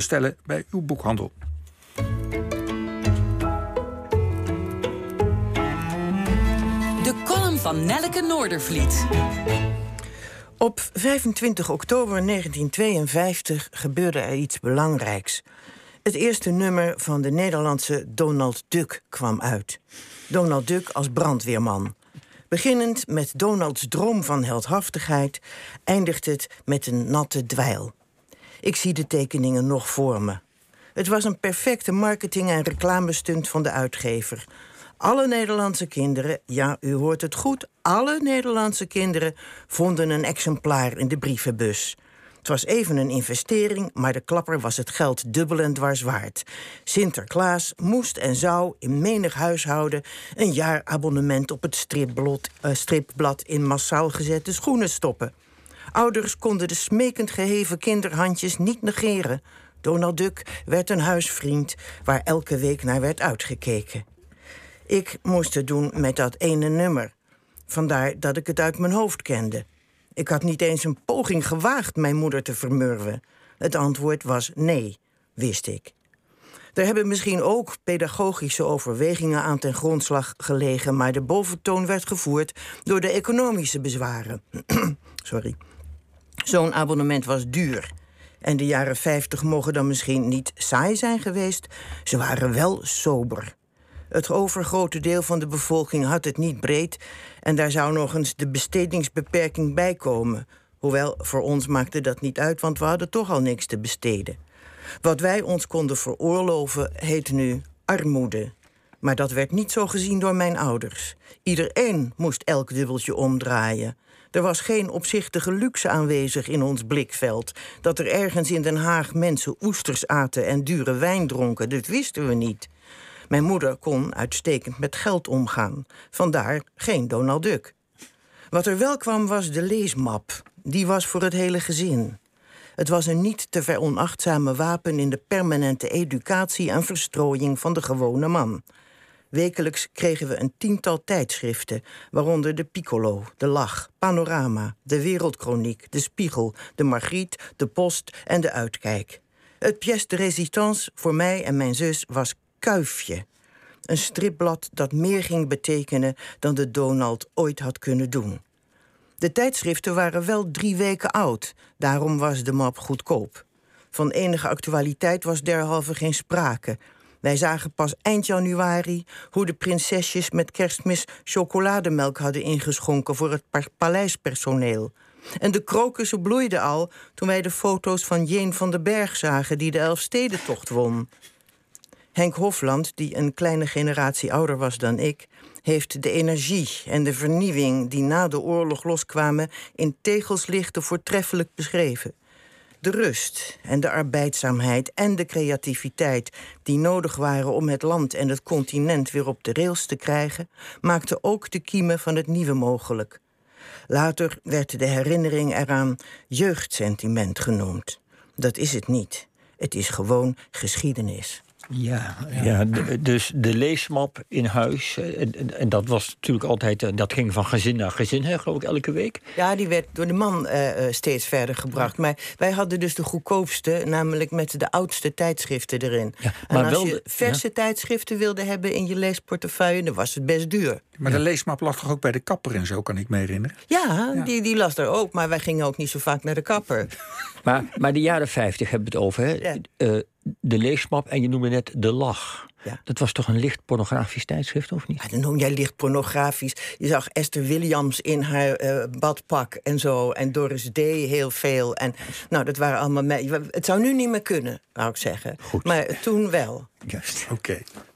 bestellen bij uw boekhandel. De column van Nelleke Noordervliet. Op 25 oktober 1952 gebeurde er iets belangrijks. Het eerste nummer van de Nederlandse Donald Duck kwam uit. Donald Duck als brandweerman. Beginnend met Donalds droom van heldhaftigheid, eindigt het met een natte dweil. Ik zie de tekeningen nog voor me. Het was een perfecte marketing- en reclamestunt van de uitgever. Alle Nederlandse kinderen, ja, u hoort het goed, alle Nederlandse kinderen vonden een exemplaar in de brievenbus. Het was even een investering, maar de klapper was het geld dubbel en dwars waard. Sinterklaas moest en zou in menig huishouden een jaarabonnement op het stripblad, uh, stripblad in massaal gezette schoenen stoppen. Ouders konden de smekend geheven kinderhandjes niet negeren. Donald Duck werd een huisvriend waar elke week naar werd uitgekeken. Ik moest het doen met dat ene nummer. Vandaar dat ik het uit mijn hoofd kende. Ik had niet eens een poging gewaagd mijn moeder te vermurwen. Het antwoord was nee, wist ik. Er hebben misschien ook pedagogische overwegingen aan ten grondslag gelegen, maar de boventoon werd gevoerd door de economische bezwaren. Sorry. Zo'n abonnement was duur. En de jaren 50 mogen dan misschien niet saai zijn geweest. Ze waren wel sober. Het overgrote deel van de bevolking had het niet breed. En daar zou nog eens de bestedingsbeperking bij komen. Hoewel, voor ons maakte dat niet uit, want we hadden toch al niks te besteden. Wat wij ons konden veroorloven heet nu armoede. Maar dat werd niet zo gezien door mijn ouders. Iedereen moest elk dubbeltje omdraaien. Er was geen opzichtige luxe aanwezig in ons blikveld. Dat er ergens in Den Haag mensen oesters aten en dure wijn dronken, dat wisten we niet. Mijn moeder kon uitstekend met geld omgaan. Vandaar geen Donald Duck. Wat er wel kwam was de leesmap. Die was voor het hele gezin. Het was een niet te veronachtzame wapen in de permanente educatie en verstrooiing van de gewone man. Wekelijks kregen we een tiental tijdschriften, waaronder de Piccolo, de Lach, Panorama, de Wereldkroniek, de Spiegel, de Margriet, de Post en de Uitkijk. Het pièce de résistance voor mij en mijn zus was Kuifje. Een stripblad dat meer ging betekenen dan de Donald ooit had kunnen doen. De tijdschriften waren wel drie weken oud, daarom was de map goedkoop. Van enige actualiteit was derhalve geen sprake. Wij zagen pas eind januari hoe de prinsesjes met kerstmis chocolademelk hadden ingeschonken voor het paleispersoneel. En de krokussen bloeiden al toen wij de foto's van Jeen van den Berg zagen die de Elfstedentocht won. Henk Hofland, die een kleine generatie ouder was dan ik, heeft de energie en de vernieuwing die na de oorlog loskwamen in tegelslichten voortreffelijk beschreven. De rust en de arbeidzaamheid en de creativiteit die nodig waren om het land en het continent weer op de rails te krijgen, maakten ook de kiemen van het nieuwe mogelijk. Later werd de herinnering eraan jeugdsentiment genoemd. Dat is het niet. Het is gewoon geschiedenis. Ja, ja. dus de leesmap in huis. Eh, en, en, dat was natuurlijk altijd. Eh, dat ging van gezin naar gezin, hè, geloof ik, elke week. Ja, die werd door de man uh, steeds verder gebracht. Maar wij hadden dus de goedkoopste, namelijk met de oudste tijdschriften erin. Ja, maar en als je verse tijdschriften wilde hebben in je leesportefeuille, dan was het best duur. Maar de leesmap lag toch ook bij de kapper en zo, kan ik me herinneren? Ja, Die, die las er ook, maar wij gingen ook niet zo vaak naar de kapper. maar, maar de jaren 50 hebben we het over, hè? De leesmap en je noemde net De Lach. Ja. Dat was toch een licht pornografisch tijdschrift, of niet? Ja, dan noem jij licht pornografisch. Je zag Esther Williams in haar uh, badpak en zo. En Doris D. heel veel. En, nou, dat waren allemaal... Het zou nu niet meer kunnen, zou ik zeggen. Goed. Maar toen wel. Juist. Oké.